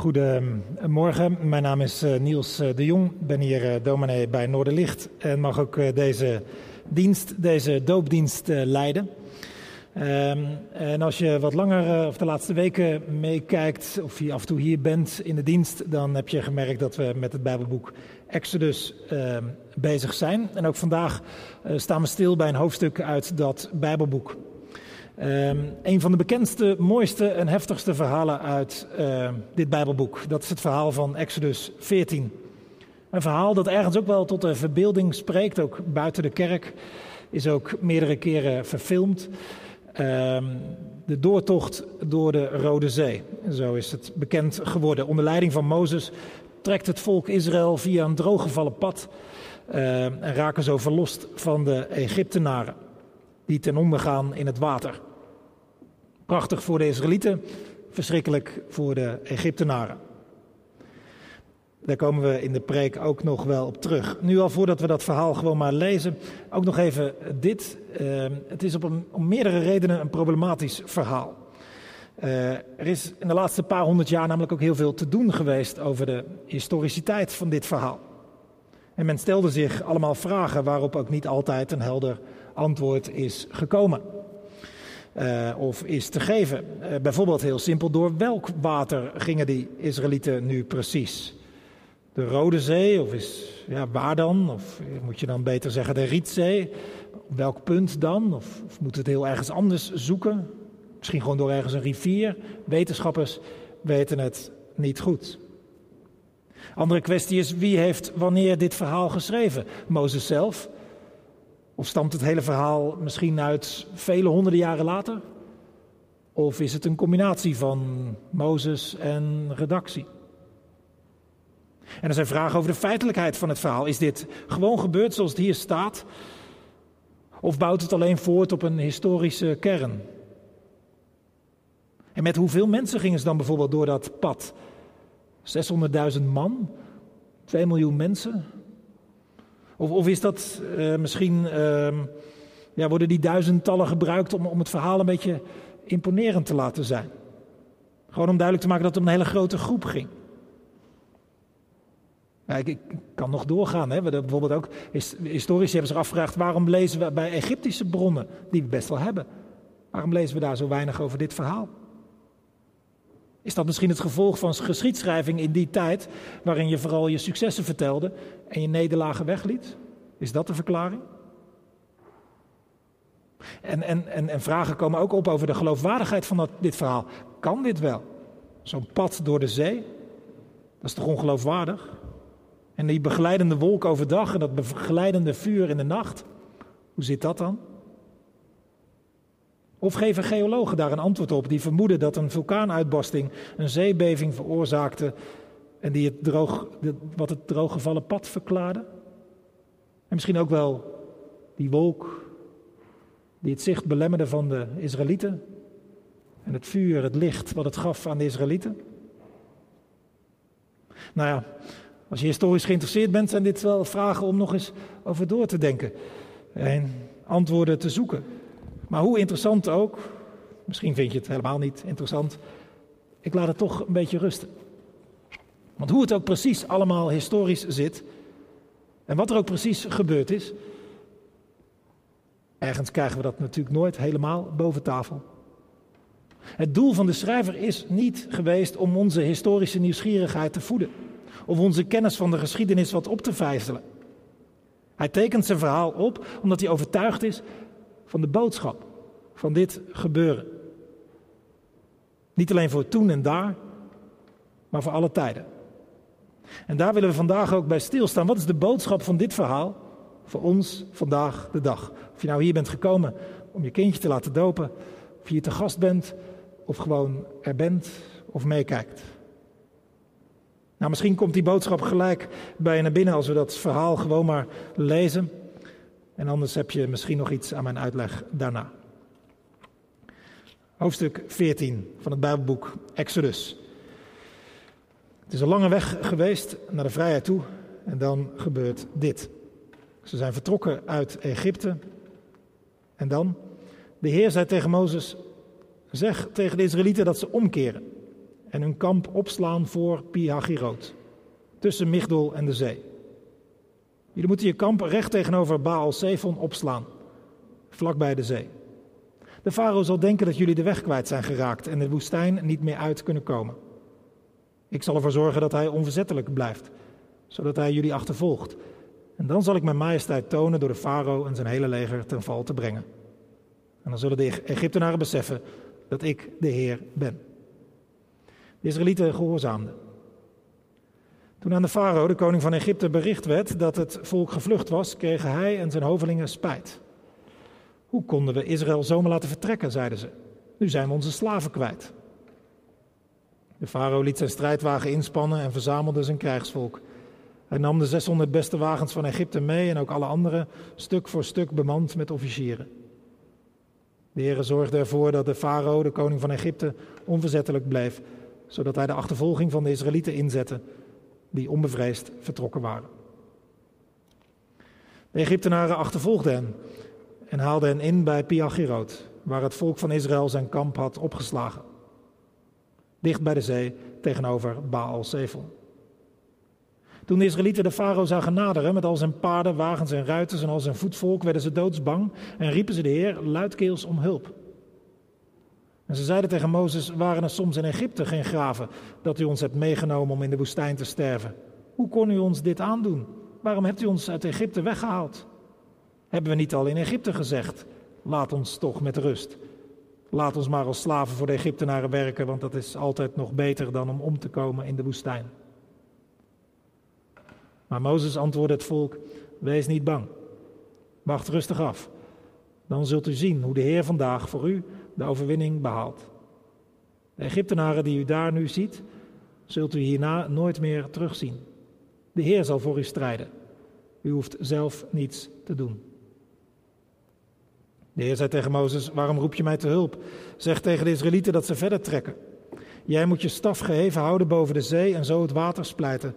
Goedemorgen, mijn naam is eh, Niels eh, de Jong. Ben hier eh, dominee bij Noorderlicht en mag ook deze dienst, deze doopdienst leiden. Ehm, en als je wat langer of de laatste weken meekijkt, of je af en toe hier bent in de dienst, dan heb je gemerkt dat we met het Bijbelboek Exodus ehm, bezig zijn. En ook vandaag staan we stil bij een hoofdstuk uit dat Bijbelboek. Um, een van de bekendste, mooiste en heftigste verhalen uit uh, dit Bijbelboek. Dat is het verhaal van Exodus 14. Een verhaal dat ergens ook wel tot de verbeelding spreekt, ook buiten de kerk. Is ook meerdere keren verfilmd. Um, de doortocht door de Rode Zee. Zo is het bekend geworden. Onder leiding van Mozes trekt het volk Israël via een drooggevallen pad. En raken zo verlost van de Egyptenaren. Die ten onder gaan in het water. Prachtig voor de Israëlieten, verschrikkelijk voor de Egyptenaren. Daar komen we in de preek ook nog wel op terug. Nu al voordat we dat verhaal gewoon maar lezen, ook nog even dit. Uh, het is op om meerdere redenen een problematisch verhaal. Uh, er is in de laatste paar honderd jaar namelijk ook heel veel te doen geweest over de historiciteit van dit verhaal. En men stelde zich allemaal vragen waarop ook niet altijd een helder antwoord is gekomen uh, of is te geven. Uh, bijvoorbeeld heel simpel, door welk water gingen die Israëlieten nu precies? De Rode Zee, of is, ja, waar dan? Of moet je dan beter zeggen de Rietzee? Op welk punt dan? Of, of moeten we het heel ergens anders zoeken? Misschien gewoon door ergens een rivier? Wetenschappers weten het niet goed. Andere kwestie is, wie heeft wanneer dit verhaal geschreven? Mozes zelf? Of stamt het hele verhaal misschien uit vele honderden jaren later? Of is het een combinatie van Mozes en redactie? En er zijn vragen over de feitelijkheid van het verhaal. Is dit gewoon gebeurd zoals het hier staat? Of bouwt het alleen voort op een historische kern? En met hoeveel mensen gingen ze dan bijvoorbeeld door dat pad? 600.000 man? 2 miljoen mensen? Of, of is dat uh, misschien, uh, ja, worden die duizendtallen gebruikt om, om het verhaal een beetje imponerend te laten zijn? Gewoon om duidelijk te maken dat het om een hele grote groep ging. Ik, kan nog doorgaan. Hè. We bijvoorbeeld ook, historici hebben zich afgevraagd waarom lezen we bij Egyptische bronnen, die we best wel hebben, waarom lezen we daar zo weinig over dit verhaal? Is dat misschien het gevolg van geschiedschrijving in die tijd, waarin je vooral je successen vertelde en je nederlagen wegliet? Is dat de verklaring? En, en, en, en vragen komen ook op over de geloofwaardigheid van dat, dit verhaal. Kan dit wel? Zo'n pad door de zee? Dat is toch ongeloofwaardig? En die begeleidende wolk overdag en dat begeleidende vuur in de nacht? Hoe zit dat dan? Of geven geologen daar een antwoord op die vermoeden dat een vulkaanuitbarsting een zeebeving veroorzaakte en die het droog, wat het drooggevallen pad verklaarde? En misschien ook wel die wolk die het zicht belemmerde van de Israëlieten en het vuur, het licht wat het gaf aan de Israëlieten? Nou ja, als je historisch geïnteresseerd bent, zijn dit wel vragen om nog eens over door te denken en antwoorden te zoeken. Maar hoe interessant ook, misschien vind je het helemaal niet interessant, ik laat het toch een beetje rusten. Want hoe het ook precies allemaal historisch zit en wat er ook precies gebeurd is, ergens krijgen we dat natuurlijk nooit helemaal boven tafel. Het doel van de schrijver is niet geweest om onze historische nieuwsgierigheid te voeden of onze kennis van de geschiedenis wat op te vijzelen. Hij tekent zijn verhaal op omdat hij overtuigd is van de boodschap van dit gebeuren. Niet alleen voor toen en daar, maar voor alle tijden. En daar willen we vandaag ook bij stilstaan. Wat is de boodschap van dit verhaal voor ons vandaag de dag? Of je nou hier bent gekomen om je kindje te laten dopen, of je hier te gast bent, of gewoon er bent of meekijkt. Nou, misschien komt die boodschap gelijk bij je naar binnen als we dat verhaal gewoon maar lezen. En anders heb je misschien nog iets aan mijn uitleg daarna. Hoofdstuk 14 van het Bijbelboek Exodus. Het is een lange weg geweest naar de vrijheid toe en dan gebeurt dit. Ze zijn vertrokken uit Egypte en dan, de Heer zei tegen Mozes, zeg tegen de Israëlieten dat ze omkeren en hun kamp opslaan voor Pihagiroot, tussen Migdol en de zee. Jullie moeten je kamp recht tegenover Baal Zephon opslaan, vlakbij de zee. De farao zal denken dat jullie de weg kwijt zijn geraakt en de woestijn niet meer uit kunnen komen. Ik zal ervoor zorgen dat hij onverzettelijk blijft, zodat hij jullie achtervolgt. En dan zal ik mijn majesteit tonen door de farao en zijn hele leger ten val te brengen. En dan zullen de Egyptenaren beseffen dat ik de Heer ben. De Israëlieten gehoorzaamden. Toen aan de farao, de koning van Egypte, bericht werd dat het volk gevlucht was, kregen hij en zijn hovelingen spijt. Hoe konden we Israël zomaar laten vertrekken, zeiden ze. Nu zijn we onze slaven kwijt. De farao liet zijn strijdwagen inspannen en verzamelde zijn krijgsvolk. Hij nam de 600 beste wagens van Egypte mee en ook alle andere, stuk voor stuk bemand met officieren. De Heer zorgde ervoor dat de farao, de koning van Egypte, onverzettelijk bleef, zodat hij de achtervolging van de Israëlieten inzette, die onbevreesd vertrokken waren. De Egyptenaren achtervolgden hen en haalden hen in bij Piagiroot, waar het volk van Israël zijn kamp had opgeslagen. Dicht bij de zee tegenover Baal Zephon. Toen de Israëlieten de farao zagen naderen met al zijn paarden, wagens en ruiters en al zijn voetvolk, werden ze doodsbang en riepen ze de Heer luidkeels om hulp. En ze zeiden tegen Mozes: Waren er soms in Egypte geen graven dat u ons hebt meegenomen om in de woestijn te sterven? Hoe kon u ons dit aandoen? Waarom hebt u ons uit Egypte weggehaald? Hebben we niet al in Egypte gezegd: Laat ons toch met rust. Laat ons maar als slaven voor de Egyptenaren werken, want dat is altijd nog beter dan om om te komen in de woestijn. Maar Mozes antwoordde het volk: Wees niet bang. Wacht rustig af. Dan zult u zien hoe de Heer vandaag voor u de overwinning behaalt. De Egyptenaren die u daar nu ziet, zult u hierna nooit meer terugzien. De Heer zal voor u strijden. U hoeft zelf niets te doen. De Heer zei tegen Mozes: Waarom roep je mij te hulp? Zeg tegen de Israëlieten dat ze verder trekken. Jij moet je staf geheven houden boven de zee en zo het water splijten,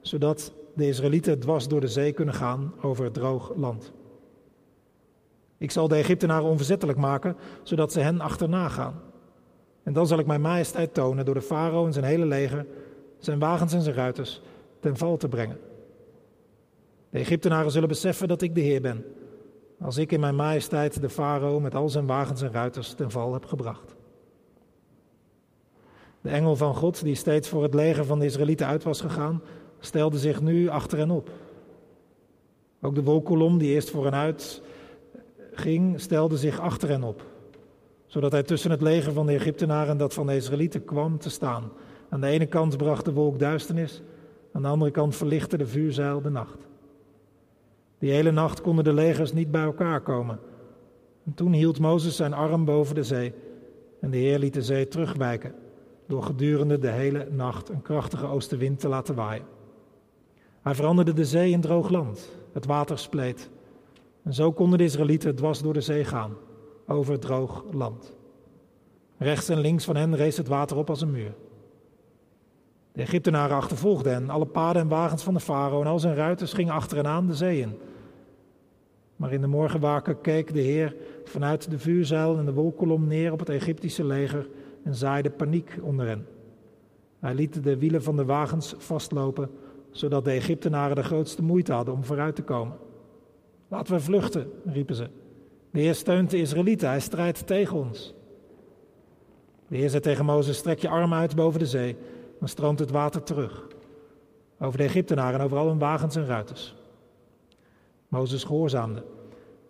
zodat de Israëlieten dwars door de zee kunnen gaan over het droog land. Ik zal de Egyptenaren onverzettelijk maken, zodat ze hen achterna gaan. En dan zal ik mijn majesteit tonen door de farao en zijn hele leger, zijn wagens en zijn ruiters, ten val te brengen. De Egyptenaren zullen beseffen dat ik de Heer ben, als ik in mijn majesteit de farao met al zijn wagens en ruiters ten val heb gebracht. De engel van God, die steeds voor het leger van de Israëlieten uit was gegaan, stelde zich nu achter hen op. Ook de wolkolom die eerst voor hen uit ging, stelde zich achter hen op, zodat hij tussen het leger van de Egyptenaren en dat van de Israëlieten kwam te staan. Aan de ene kant bracht de wolk duisternis, aan de andere kant verlichtte de vuurzeil de nacht. Die hele nacht konden de legers niet bij elkaar komen. En toen hield Mozes zijn arm boven de zee en de Heer liet de zee terugwijken door gedurende de hele nacht een krachtige oostenwind te laten waaien. Hij veranderde de zee in droog land, het water spleet. En zo konden de Israëlieten dwars door de zee gaan, over droog land. Rechts en links van hen rees het water op als een muur. De Egyptenaren achtervolgden hen, alle paarden en wagens van de farao en al zijn ruiters gingen achter hen aan de zee in. Maar in de morgenwaken keek de Heer vanuit de vuurzeil en de wolkolom neer op het Egyptische leger en zaaide paniek onder hen. Hij liet de wielen van de wagens vastlopen, zodat de Egyptenaren de grootste moeite hadden om vooruit te komen. Laten we vluchten, riepen ze. De Heer steunt de Israëlieten, hij strijdt tegen ons. De Heer zei tegen Mozes, strek je arm uit boven de zee, dan stroomt het water terug. Over de Egyptenaren en over al hun wagens en ruiters. Mozes gehoorzaamde.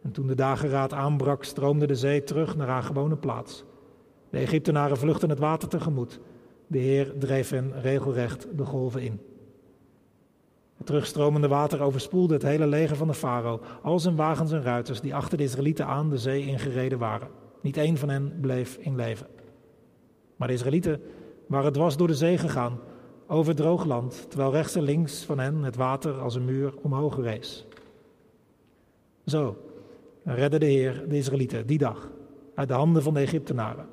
En toen de dageraad aanbrak, stroomde de zee terug naar haar gewone plaats. De Egyptenaren vluchtten het water tegemoet. De Heer dreef hen regelrecht de golven in. Het terugstromende water overspoelde het hele leger van de farao, al zijn wagens en ruiters die achter de Israëlieten aan de zee ingereden waren. Niet één van hen bleef in leven. Maar de Israëlieten waren dwars door de zee gegaan, over het droog land, terwijl rechts en links van hen het water als een muur omhoog rees. Zo redde de Heer de Israëlieten die dag uit de handen van de Egyptenaren.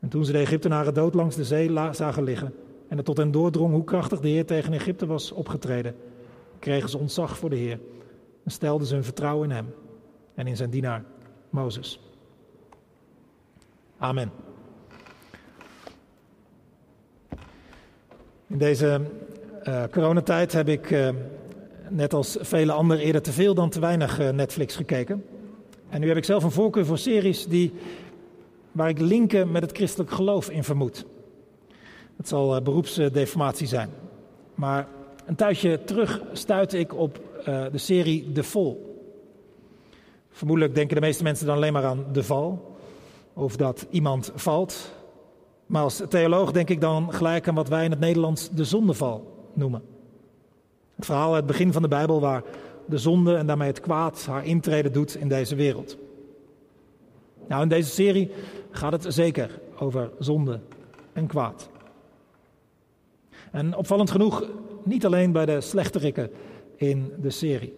En toen ze de Egyptenaren dood langs de zee zagen liggen en het tot hen doordrong hoe krachtig de Heer tegen Egypte was opgetreden, kregen ze ontzag voor de Heer en stelden ze hun vertrouwen in Hem en in zijn dienaar Mozes. Amen. In deze uh, coronatijd heb ik, uh, net als vele anderen, eerder te veel dan te weinig uh, Netflix gekeken. En nu heb ik zelf een voorkeur voor series die, waar ik linken met het christelijk geloof in vermoed. Het zal beroepsdeformatie zijn. Maar een tijdje terug stuitte ik op de serie De Vol. Vermoedelijk denken de meeste mensen dan alleen maar aan de val. Of dat iemand valt. Maar als theoloog denk ik dan gelijk aan wat wij in het Nederlands de zondeval noemen. Het verhaal uit het begin van de Bijbel waar de zonde en daarmee het kwaad haar intrede doet in deze wereld. Nou, in deze serie gaat het zeker over zonde en kwaad. En opvallend genoeg niet alleen bij de slechterikken in de serie.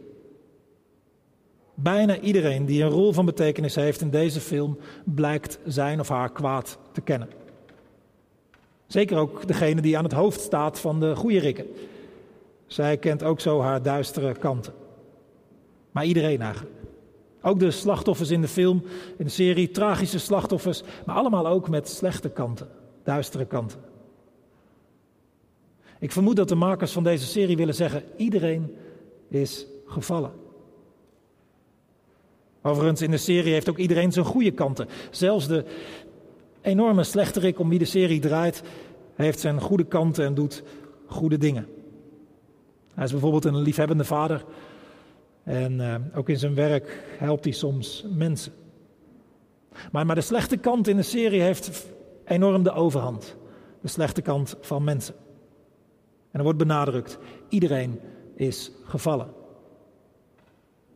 Bijna iedereen die een rol van betekenis heeft in deze film blijkt zijn of haar kwaad te kennen. Zeker ook degene die aan het hoofd staat van de goede rikken. Zij kent ook zo haar duistere kanten. Maar iedereen eigenlijk. Ook de slachtoffers in de film, in de serie, tragische slachtoffers, maar allemaal ook met slechte kanten, duistere kanten. Ik vermoed dat de makers van deze serie willen zeggen: iedereen is gevallen. Overigens, in de serie heeft ook iedereen zijn goede kanten. Zelfs de enorme slechterik om wie de serie draait, heeft zijn goede kanten en doet goede dingen. Hij is bijvoorbeeld een liefhebbende vader en uh, ook in zijn werk helpt hij soms mensen. Maar, maar de slechte kant in de serie heeft enorm de overhand. De slechte kant van mensen. En er wordt benadrukt, iedereen is gevallen.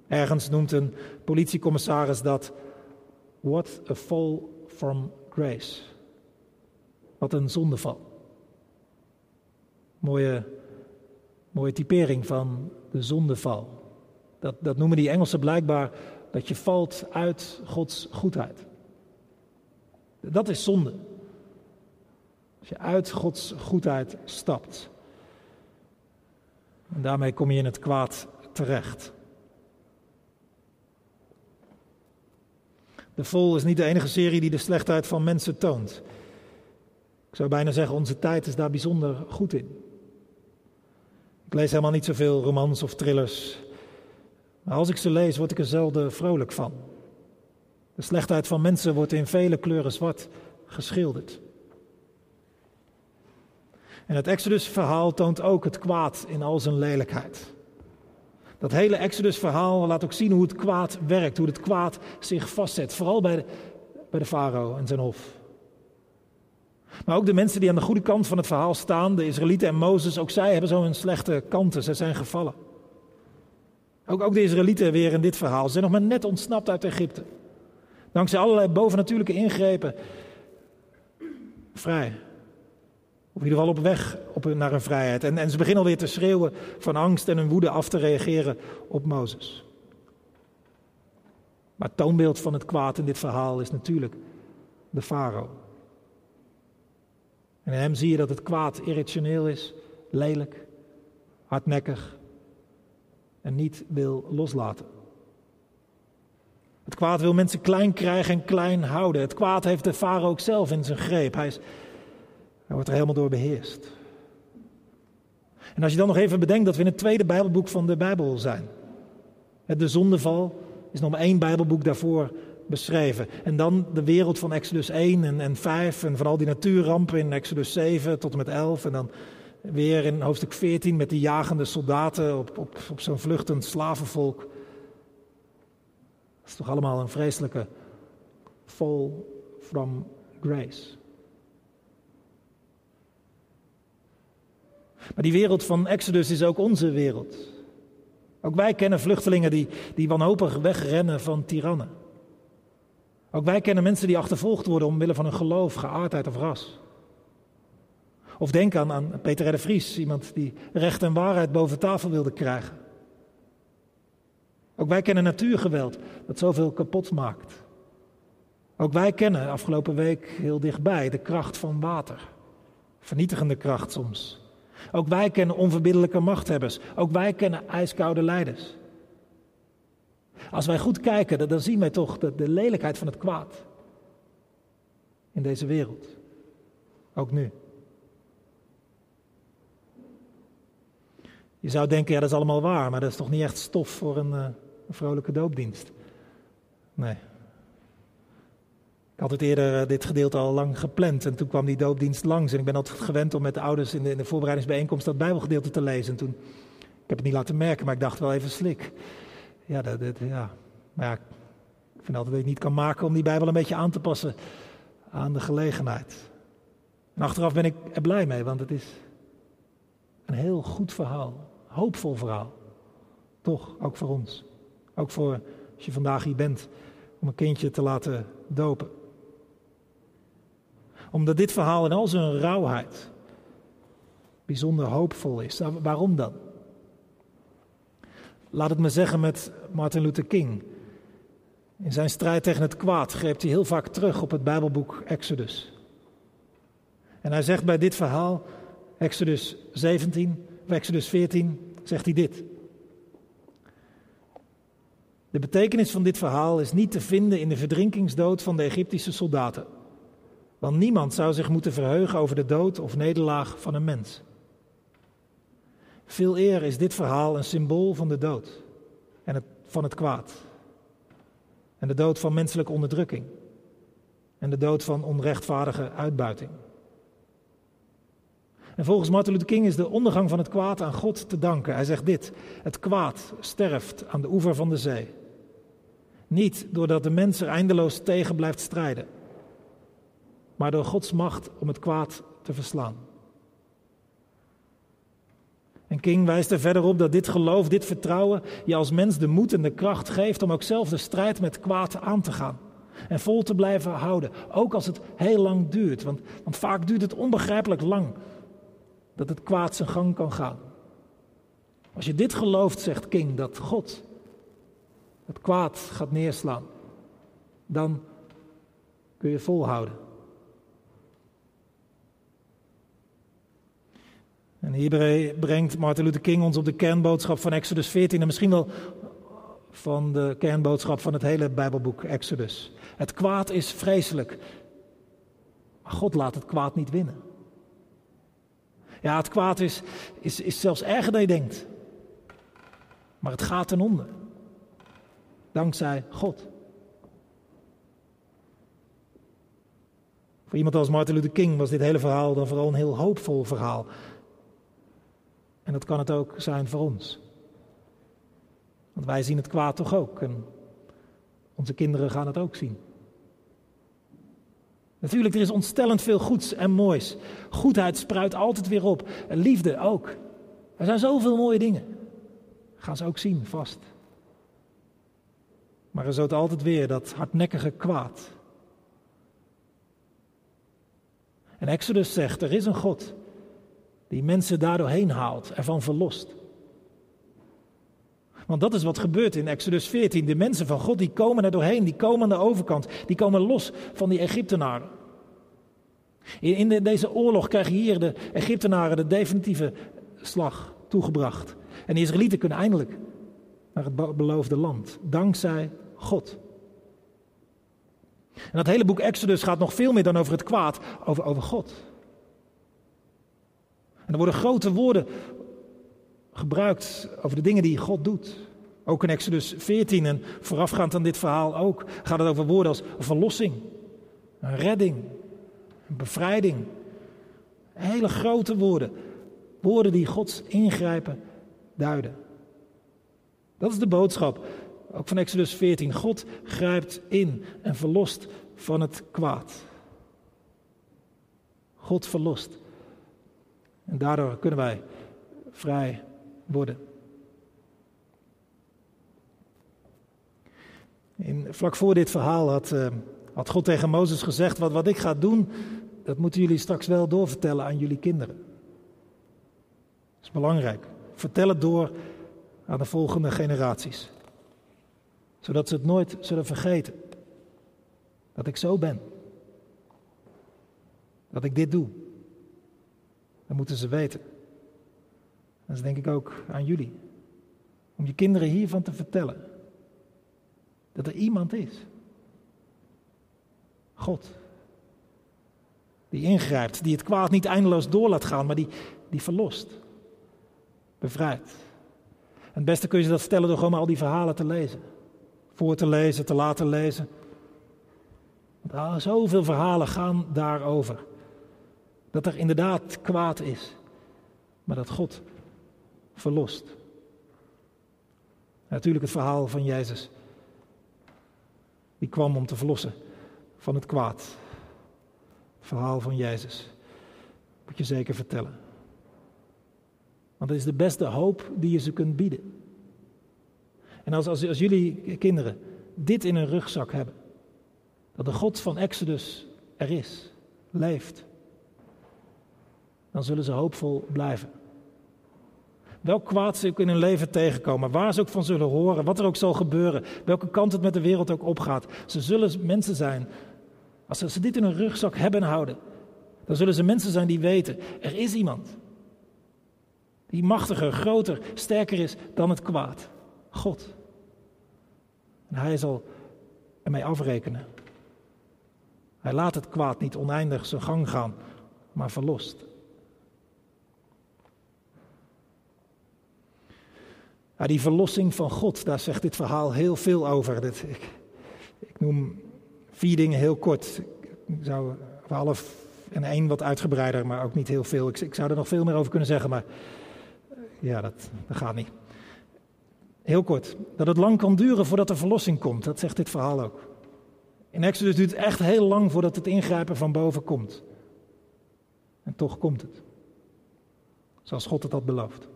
Ergens noemt een politiecommissaris dat what a fall from grace. Wat een zondeval. Mooie, mooie typering van de zondeval. Dat, dat noemen die Engelsen blijkbaar dat je valt uit Gods goedheid. Dat is zonde. Als je uit Gods goedheid stapt. En daarmee kom je in het kwaad terecht. De Vol is niet de enige serie die de slechtheid van mensen toont. Ik zou bijna zeggen, onze tijd is daar bijzonder goed in. Ik lees helemaal niet zoveel romans of thrillers. Maar als ik ze lees, word ik er zelden vrolijk van. De slechtheid van mensen wordt in vele kleuren zwart geschilderd. En het Exodus-verhaal toont ook het kwaad in al zijn lelijkheid. Dat hele Exodus-verhaal laat ook zien hoe het kwaad werkt, hoe het kwaad zich vastzet. Vooral bij de, bij de farao en zijn hof. Maar ook de mensen die aan de goede kant van het verhaal staan, de Israëlieten en Mozes, ook zij hebben zo hun slechte kanten. Zij zijn gevallen. Ook, ook de Israëlieten weer in dit verhaal. Ze zijn nog maar net ontsnapt uit Egypte. Dankzij allerlei bovennatuurlijke ingrepen. Vrij. Of in ieder geval op weg op, naar hun vrijheid. En, en ze beginnen alweer te schreeuwen van angst en hun woede af te reageren op Mozes. Maar het toonbeeld van het kwaad in dit verhaal is natuurlijk de farao. En in hem zie je dat het kwaad irrationeel is, lelijk, hardnekkig en niet wil loslaten. Het kwaad wil mensen klein krijgen en klein houden. Het kwaad heeft de farao ook zelf in zijn greep. Hij is hij wordt er helemaal door beheerst. En als je dan nog even bedenkt dat we in het tweede Bijbelboek van de Bijbel zijn. De zondeval is nog maar één Bijbelboek daarvoor beschreven. En dan de wereld van Exodus 1 en, en 5 en van al die natuurrampen in Exodus 7 tot en met 11. En dan weer in hoofdstuk 14 met die jagende soldaten op, op, op zo'n vluchtend slavenvolk. Dat is toch allemaal een vreselijke fall from grace. Maar die wereld van Exodus is ook onze wereld. Ook wij kennen vluchtelingen die, die wanhopig wegrennen van tirannen. Ook wij kennen mensen die achtervolgd worden omwille van hun geloof, geaardheid of ras. Of denk aan, aan Peter R. Vries, iemand die recht en waarheid boven tafel wilde krijgen. Ook wij kennen natuurgeweld dat zoveel kapot maakt. Ook wij kennen afgelopen week heel dichtbij de kracht van water. Vernietigende kracht soms. Ook wij kennen onverbiddelijke machthebbers. Ook wij kennen ijskoude leiders. Als wij goed kijken, dan zien wij toch de, de lelijkheid van het kwaad in deze wereld. Ook nu. Je zou denken, ja dat is allemaal waar, maar dat is toch niet echt stof voor een, uh, een vrolijke doopdienst. Nee. Ik had het eerder, uh, dit gedeelte al lang gepland en toen kwam die doopdienst langs. En ik ben altijd gewend om met de ouders in de, in de voorbereidingsbijeenkomst dat bijbelgedeelte te lezen. En toen, ik heb het niet laten merken, maar ik dacht wel even slik. Ja, dat, dat, ja. maar ja, ik vind altijd dat je niet kan maken om die Bijbel een beetje aan te passen aan de gelegenheid. En achteraf ben ik er blij mee, want het is een heel goed verhaal. Hoopvol verhaal. Toch, ook voor ons. Ook voor als je vandaag hier bent om een kindje te laten dopen. Omdat dit verhaal in al zijn rauwheid bijzonder hoopvol is. Nou, waarom dan? Laat het me zeggen met Martin Luther King. In zijn strijd tegen het kwaad greep hij heel vaak terug op het Bijbelboek Exodus. En hij zegt bij dit verhaal, Exodus 17, of Exodus 14, zegt hij dit. De betekenis van dit verhaal is niet te vinden in de verdrinkingsdood van de Egyptische soldaten. Want niemand zou zich moeten verheugen over de dood of nederlaag van een mens. Veel eer is dit verhaal een symbool van de dood en van het kwaad. En de dood van menselijke onderdrukking. En de dood van onrechtvaardige uitbuiting. En volgens Martin Luther King is de ondergang van het kwaad aan God te danken. Hij zegt dit: Het kwaad sterft aan de oever van de zee. Niet doordat de mens er eindeloos tegen blijft strijden, maar door Gods macht om het kwaad te verslaan. En King wijst er verder op dat dit geloof, dit vertrouwen, je als mens de moed en de kracht geeft om ook zelf de strijd met kwaad aan te gaan. En vol te blijven houden, ook als het heel lang duurt. Want, want vaak duurt het onbegrijpelijk lang dat het kwaad zijn gang kan gaan. Als je dit gelooft, zegt King, dat God het kwaad gaat neerslaan, dan kun je volhouden. En hier brengt Martin Luther King ons op de kernboodschap van Exodus 14 en misschien wel van de kernboodschap van het hele Bijbelboek Exodus. Het kwaad is vreselijk, maar God laat het kwaad niet winnen. Ja, het kwaad is, is, is zelfs erger dan je denkt, maar het gaat ten onder. Dankzij God. Voor iemand als Martin Luther King was dit hele verhaal dan vooral een heel hoopvol verhaal. En dat kan het ook zijn voor ons. Want wij zien het kwaad toch ook. En onze kinderen gaan het ook zien. Natuurlijk, er is ontstellend veel goeds en moois. Goedheid spruit altijd weer op. En liefde ook. Er zijn zoveel mooie dingen. Gaan ze ook zien, vast. Maar er ook altijd weer dat hardnekkige kwaad. En Exodus zegt, er is een God die mensen daardoor heen haalt, ervan verlost. Want dat is wat gebeurt in Exodus 14. De mensen van God die komen er doorheen, die komen aan de overkant, die komen los van die Egyptenaren. In, in deze oorlog krijgen hier de Egyptenaren de definitieve slag toegebracht. En de Israëlieten kunnen eindelijk naar het beloofde land, dankzij God. En dat hele boek Exodus gaat nog veel meer dan over het kwaad, over, over God. Er worden grote woorden gebruikt over de dingen die God doet. Ook in Exodus 14 en voorafgaand aan dit verhaal ook gaat het over woorden als verlossing, een redding, een bevrijding. Hele grote woorden. Woorden die Gods ingrijpen duiden. Dat is de boodschap, ook van Exodus 14. God grijpt in en verlost van het kwaad. God verlost. En daardoor kunnen wij vrij worden. In, vlak voor dit verhaal had, uh, had God tegen Mozes gezegd: wat, wat ik ga doen, dat moeten jullie straks wel doorvertellen aan jullie kinderen. Dat is belangrijk. Vertel het door aan de volgende generaties. Zodat ze het nooit zullen vergeten. Dat ik zo ben. Dat ik dit doe. Dat moeten ze weten. Dat is denk ik ook aan jullie. Om je kinderen hiervan te vertellen. Dat er iemand is. God. Die ingrijpt, die het kwaad niet eindeloos door laat gaan, maar die, die verlost. bevrijd. En het beste kun je dat vertellen door gewoon maar al die verhalen te lezen. Voor te lezen, te laten lezen. Want zoveel verhalen gaan daarover. Dat er inderdaad kwaad is, maar dat God verlost. natuurlijk het verhaal van Jezus. Die kwam om te verlossen van het kwaad. Het verhaal van Jezus. Moet je zeker vertellen. Want dat is de beste hoop die je ze kunt bieden. En als, als, als jullie kinderen dit in hun rugzak hebben, dat de God van Exodus er is, leeft, dan zullen ze hoopvol blijven. Welk kwaad ze ook in hun leven tegenkomen, waar ze ook van zullen horen, wat er ook zal gebeuren, welke kant het met de wereld ook opgaat. Ze zullen mensen zijn, als ze dit in hun rugzak hebben houden, dan zullen ze mensen zijn die weten, er is iemand die machtiger, groter, sterker is dan het kwaad. God. En hij zal ermee afrekenen. Hij laat het kwaad niet oneindig zijn gang gaan, maar verlost. Ja, die verlossing van God, daar zegt dit verhaal heel veel over. ik, ik, noem vier dingen heel kort. Ik zou alle en één wat uitgebreider, maar ook niet heel veel. Ik, ik, zou er nog veel meer over kunnen zeggen, maar ja, dat, dat gaat niet. Heel kort, dat het lang kan duren voordat er verlossing komt, dat zegt dit verhaal ook. In Exodus duurt het echt heel lang voordat het ingrijpen van boven komt. En toch komt het. Zoals God het had beloofd.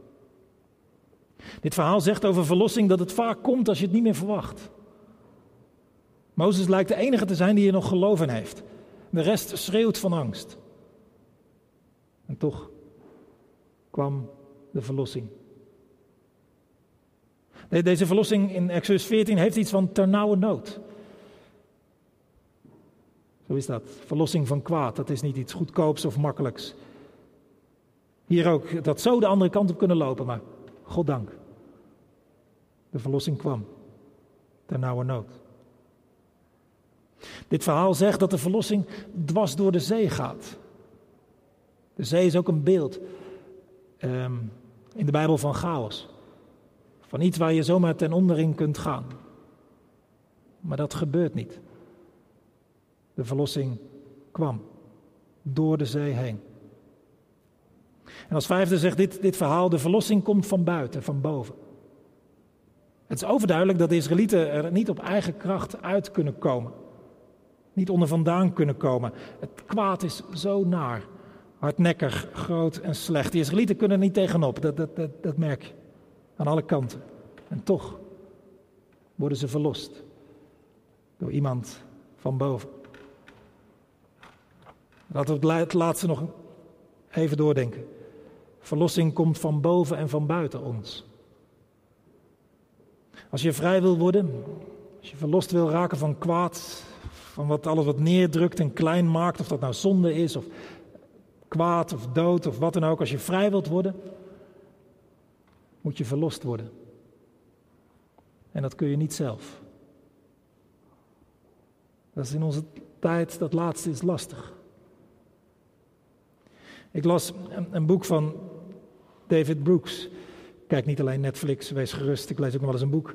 Dit verhaal zegt over verlossing dat het vaak komt als je het niet meer verwacht. Mozes lijkt de enige te zijn die er nog geloof in heeft. De rest schreeuwt van angst. En toch kwam de verlossing. Deze verlossing in Exodus 14 heeft iets van ternauwernood. Zo is dat. Verlossing van kwaad, dat is niet iets goedkoops of makkelijks. Hier ook, dat zou de andere kant op kunnen lopen, maar God dank. De verlossing kwam. Ternauwernood. Dit verhaal zegt dat de verlossing dwars door de zee gaat. De zee is ook een beeld ehm, in de Bijbel van chaos. Van iets waar je zomaar ten onder in kunt gaan. Maar dat gebeurt niet. De verlossing kwam door de zee heen. En als vijfde zegt dit, dit verhaal, de verlossing komt van buiten, van boven. Het is overduidelijk dat de Israëlieten er niet op eigen kracht uit kunnen komen. Niet onder vandaan kunnen komen. Het kwaad is zo naar, hardnekkig, groot en slecht. De Israëlieten kunnen er niet tegenop, dat, dat, dat, dat merk je. Aan alle kanten. En toch worden ze verlost door iemand van boven. Laten we het laatste nog even doordenken. Verlossing komt van boven en van buiten ons. Als je vrij wil worden, als je verlost wil raken van kwaad, van wat alles wat neerdrukt en klein maakt, of dat nou zonde is, of kwaad of dood of wat dan ook, als je vrij wilt worden, moet je verlost worden. En dat kun je niet zelf. Dat is in onze tijd, dat laatste is lastig. Ik las een, boek van David Brooks. Kijk niet alleen Netflix, wees gerust, ik lees ook nog wel eens een boek.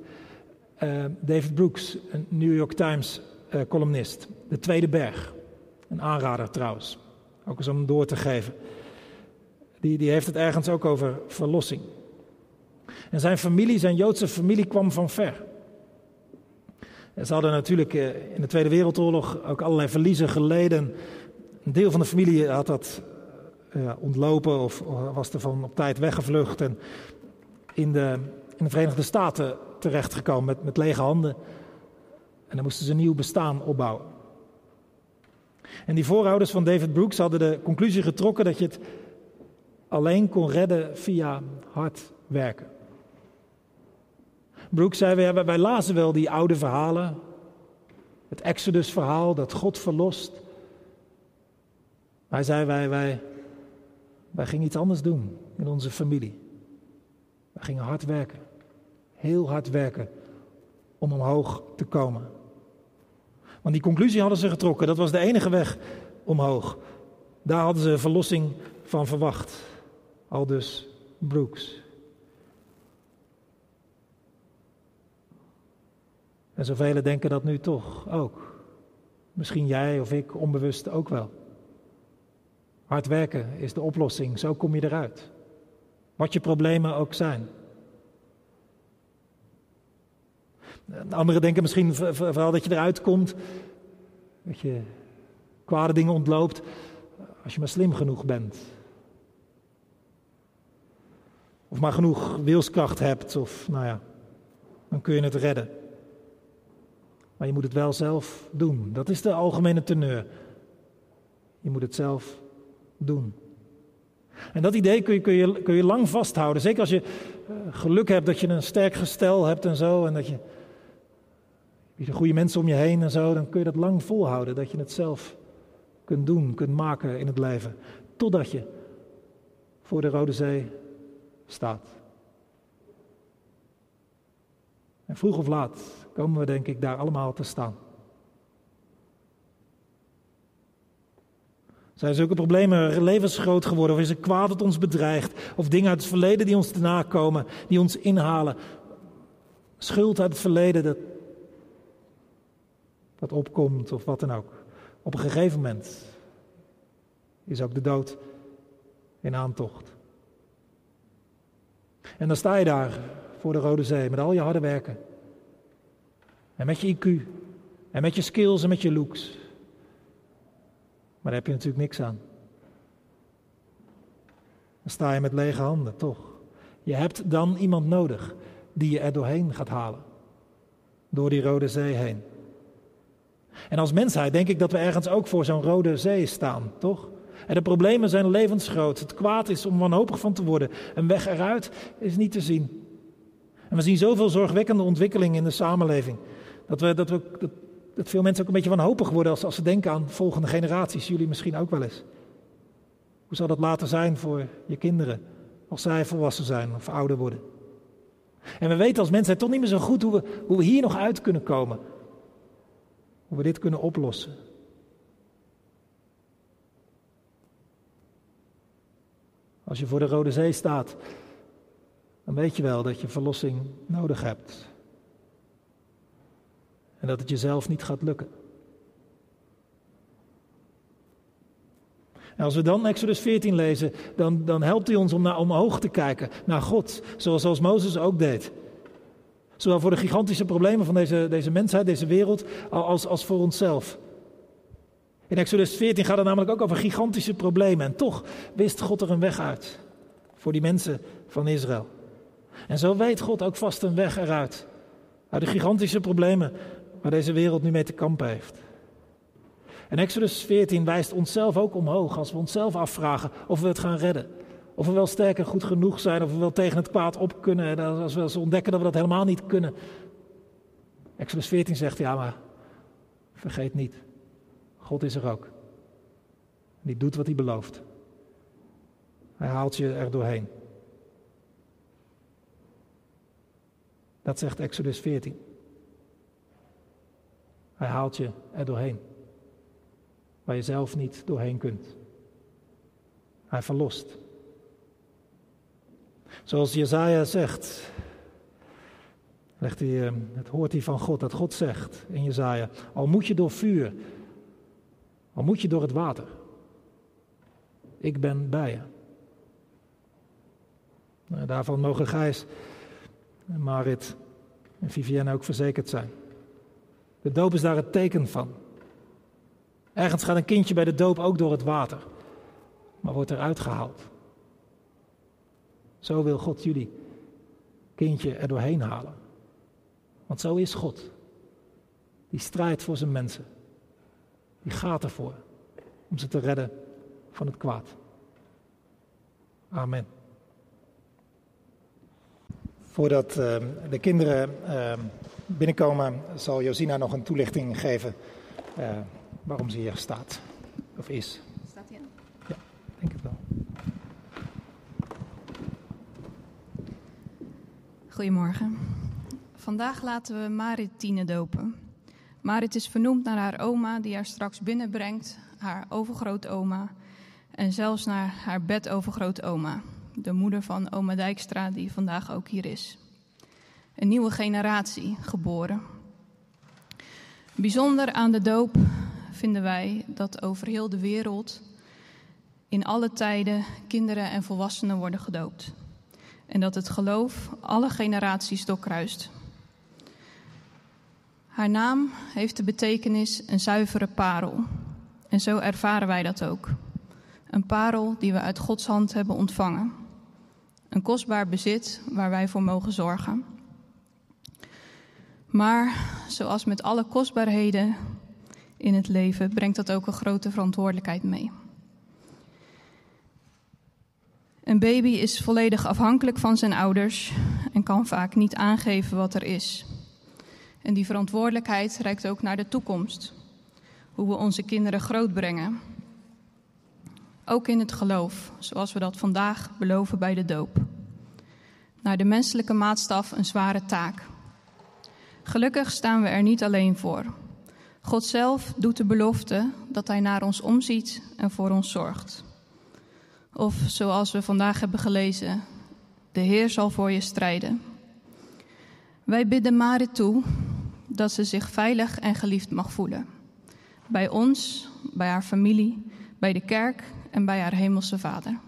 Uh, David Brooks, een New York Times uh, columnist. De Tweede Berg. Een aanrader trouwens. Ook eens om hem door te geven. Die, die heeft het ergens ook over verlossing. En zijn familie, zijn Joodse familie, kwam van ver. En ze hadden natuurlijk uh, in de Tweede Wereldoorlog ook allerlei verliezen geleden. Een deel van de familie had dat ontlopen of was er van op tijd weggevlucht. En in de, in de Verenigde Staten terechtgekomen met, met lege handen. En dan moesten ze een nieuw bestaan opbouwen. En die voorouders van David Brooks hadden de conclusie getrokken dat je het alleen kon redden via hard werken. Brooks zei, wij, wij lazen wel die oude verhalen, het Exodus-verhaal dat God verlost. Hij zei, wij, wij, wij gingen iets anders doen in onze familie. Wij gingen hard werken. Heel hard werken om omhoog te komen. Want die conclusie hadden ze getrokken. Dat was de enige weg omhoog. Daar hadden ze verlossing van verwacht. Al dus Brooks. En zoveel denken dat nu toch ook. Misschien jij of ik onbewust ook wel. Hard werken is de oplossing, zo kom je eruit. Wat je problemen ook zijn. Anderen denken misschien vooral dat je eruit komt, dat je kwade dingen ontloopt, als je maar slim genoeg bent. Of maar genoeg wilskracht hebt, of nou ja, dan kun je het redden. Maar je moet het wel zelf doen. Dat is de algemene teneur. Je moet het zelf doen. En dat idee kun je, kun je, kun je lang vasthouden. Zeker als je uh, geluk hebt dat je een sterk gestel hebt en zo. En dat je, je goede mensen om je heen en zo. Dan kun je dat lang volhouden. Dat je het zelf kunt doen, kunt maken in het leven. Totdat je voor de Rode Zee staat. En vroeg of laat komen we denk ik daar allemaal te staan. Zijn zulke problemen levensgroot geworden? Of is er kwaad dat ons bedreigt? Of dingen uit het verleden die ons te nakomen, die ons inhalen? Schuld uit het verleden dat, dat opkomt of wat dan ook. Op een gegeven moment is ook de dood in aantocht. En dan sta je daar voor de Rode Zee met al je harde werken. En met je IQ. En met je skills en met je looks. Maar daar heb je natuurlijk niks aan. Dan sta je met lege handen, toch? Je hebt dan iemand nodig die je er doorheen gaat halen. Door die Rode Zee heen. En als mensheid denk ik dat we ergens ook voor zo'n Rode Zee staan, toch? En de problemen zijn levensgroot. Het kwaad is om wanhopig van te worden. Een weg eruit is niet te zien. En we zien zoveel zorgwekkende ontwikkelingen in de samenleving. Dat, we, dat, we, dat, dat veel mensen ook een beetje wanhopig worden als, als ze denken aan volgende generaties. Jullie misschien ook wel eens. Hoe zal dat later zijn voor je kinderen als zij volwassen zijn of ouder worden? En we weten als mensen toch niet meer zo goed hoe we, hoe we hier nog uit kunnen komen. Hoe we dit kunnen oplossen. Als je voor de Rode Zee staat, dan weet je wel dat je verlossing nodig hebt. En dat het jezelf niet gaat lukken. En als we dan Exodus 14 lezen, dan, dan helpt hij ons om naar omhoog te kijken, naar God, zoals, zoals Mozes ook deed. Zowel voor de gigantische problemen van deze, deze mensheid, deze wereld, als, als voor onszelf. In Exodus 14 gaat het namelijk ook over gigantische problemen. En toch wist God er een weg uit voor die mensen van Israël. En zo weet God ook vast een weg eruit. Uit de gigantische problemen waar deze wereld nu mee te kampen heeft. En Exodus 14 wijst onszelf ook omhoog als we onszelf afvragen of we het gaan redden. Of we wel sterk en goed genoeg zijn, of we wel tegen het kwaad op kunnen. En als we ontdekken dat we dat helemaal niet kunnen. Exodus 14 zegt, ja maar vergeet niet, God is er ook. Die doet wat hij belooft. Hij haalt je er doorheen. Dat zegt Exodus 14. Hij haalt je er doorheen. Waar je zelf niet doorheen kunt. Hij verlost. Zoals Jezaja zegt, legt hij, eh, het hoort hij van God, dat God zegt in Jezaja, al moet je door vuur, al moet je door het water, ik ben bij je. Nou, daarvan mogen Gijs, Marit en Vivienne ook verzekerd zijn. De doop is daar het teken van. Ergens gaat een kindje bij de doop ook door het water, maar wordt eruit gehaald. Zo wil God jullie kindje er doorheen halen. Want zo is God. Die strijdt voor zijn mensen. Die gaat ervoor om ze te redden van het kwaad. Amen. Voordat uh, de kinderen uh, binnenkomen, zal Josina nog een toelichting geven uh, waarom ze hier staat of is. Staat hij Ja, denk het wel. Goedemorgen. Vandaag laten we Marit Tine dopen. Marit is vernoemd naar haar oma, die haar straks binnenbrengt, haar overgrootoma en zelfs naar haar bedovergrootoma, de moeder van oma Dijkstra, die vandaag ook hier is. Een nieuwe generatie geboren. Bijzonder aan de doop vinden wij dat over heel de wereld in alle tijden kinderen en volwassenen worden gedoopt. En dat het geloof alle generaties doorkruist. Haar naam heeft de betekenis een zuivere parel. En zo ervaren wij dat ook. Een parel die we uit Gods hand hebben ontvangen. Een kostbaar bezit waar wij voor mogen zorgen. Maar zoals met alle kostbaarheden in het leven brengt dat ook een grote verantwoordelijkheid mee. Een baby is volledig afhankelijk van zijn ouders en kan vaak niet aangeven wat er is. En die verantwoordelijkheid reikt ook naar de toekomst. Hoe we onze kinderen grootbrengen. Ook in het geloof, zoals we dat vandaag beloven bij de doop. Naar de menselijke maatstaf een zware taak. Gelukkig staan we er niet alleen voor. God zelf doet de belofte dat Hij naar ons omziet en voor ons zorgt. Of zoals we vandaag hebben gelezen, de Heer zal voor je strijden. Wij bidden Marit toe dat ze zich veilig en geliefd mag voelen. Bij ons, bij haar familie, bij de kerk en bij haar hemelse vader.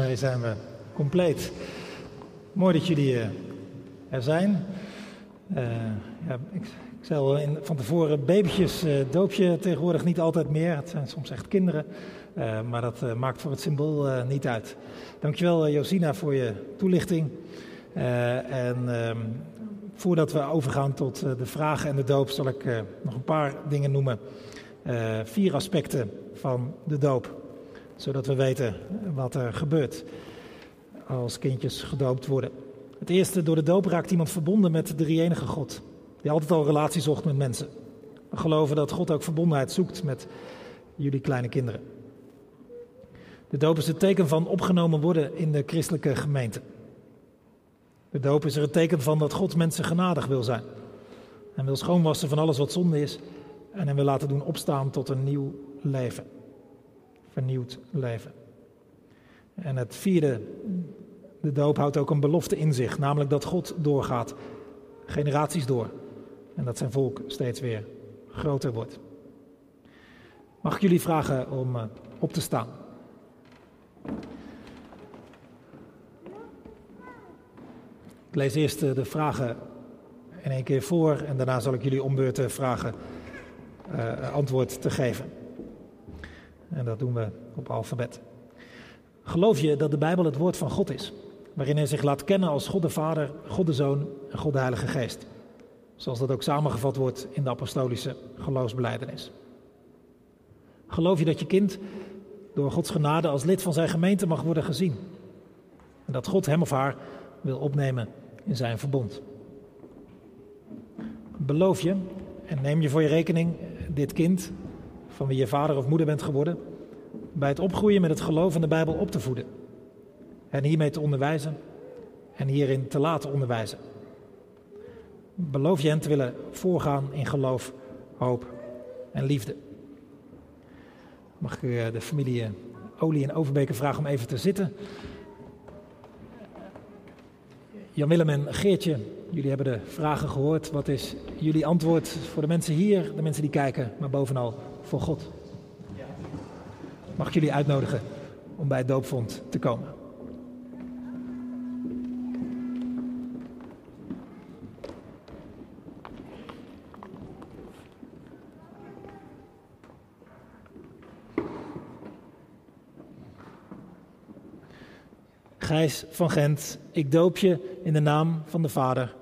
Mij zijn we compleet. Mooi dat jullie eh, er zijn. Uh, ja, ik, ik zei in, van tevoren, babytjes uh, doop je tegenwoordig niet altijd meer. Het zijn soms echt kinderen. Maar dat maakt voor het symbool niet uit. Dankjewel Josina voor je toelichting. en ehm, voordat we overgaan tot de vragen en de doop, zal ik nog een paar dingen noemen. vier aspecten van de doop zodat we weten wat er gebeurt als kindjes gedoopt worden. Het eerste, door de doop raakt iemand verbonden met de drie-enige God, die altijd al relatie zocht met mensen. We geloven dat God ook verbondenheid zoekt met jullie kleine kinderen. De doop is het teken van opgenomen worden in de christelijke gemeente. De doop is er het teken van dat God mensen genadig wil zijn. En wil schoonwassen van alles wat zonde is. En hem wil laten doen opstaan tot een nieuw leven vernieuwd leven. En het vierde, de doop houdt ook een belofte in zich, namelijk dat God doorgaat, generaties door. En dat zijn volk steeds weer groter wordt. Mag ik jullie vragen om uh, op te staan? Ik lees eerst uh, de vragen in één keer voor en daarna zal ik jullie ombeurten vragen uh, antwoord te geven. En dat doen we op alfabet. Geloof je dat de Bijbel het woord van God is, waarin hij zich laat kennen als God de Vader, God de Zoon en God de Heilige Geest? Zoals dat ook samengevat wordt in de apostolische geloofsbeleidenis. Geloof je dat je kind door Gods genade als lid van zijn gemeente mag worden gezien? En dat God hem of haar wil opnemen in zijn verbond? Beloof je en neem je voor je rekening dit kind van wie je vader of moeder bent geworden, bij het opgroeien met het geloof in de Bijbel op te voeden. En hiermee te onderwijzen en hierin te laten onderwijzen. Beloof je hen te willen voorgaan in geloof, hoop en liefde. Mag ik eh, de familie eh, Olie en Overbeke vragen om even te zitten? Jan-Willem en Geertje, jullie hebben de vragen gehoord. Wat is jullie antwoord voor de mensen hier, de mensen die kijken, maar bovenal voor God. Mag ik jullie uitnodigen om bij het doopvond te komen? Gijs van Gent, ik doop je in de naam van de Vader.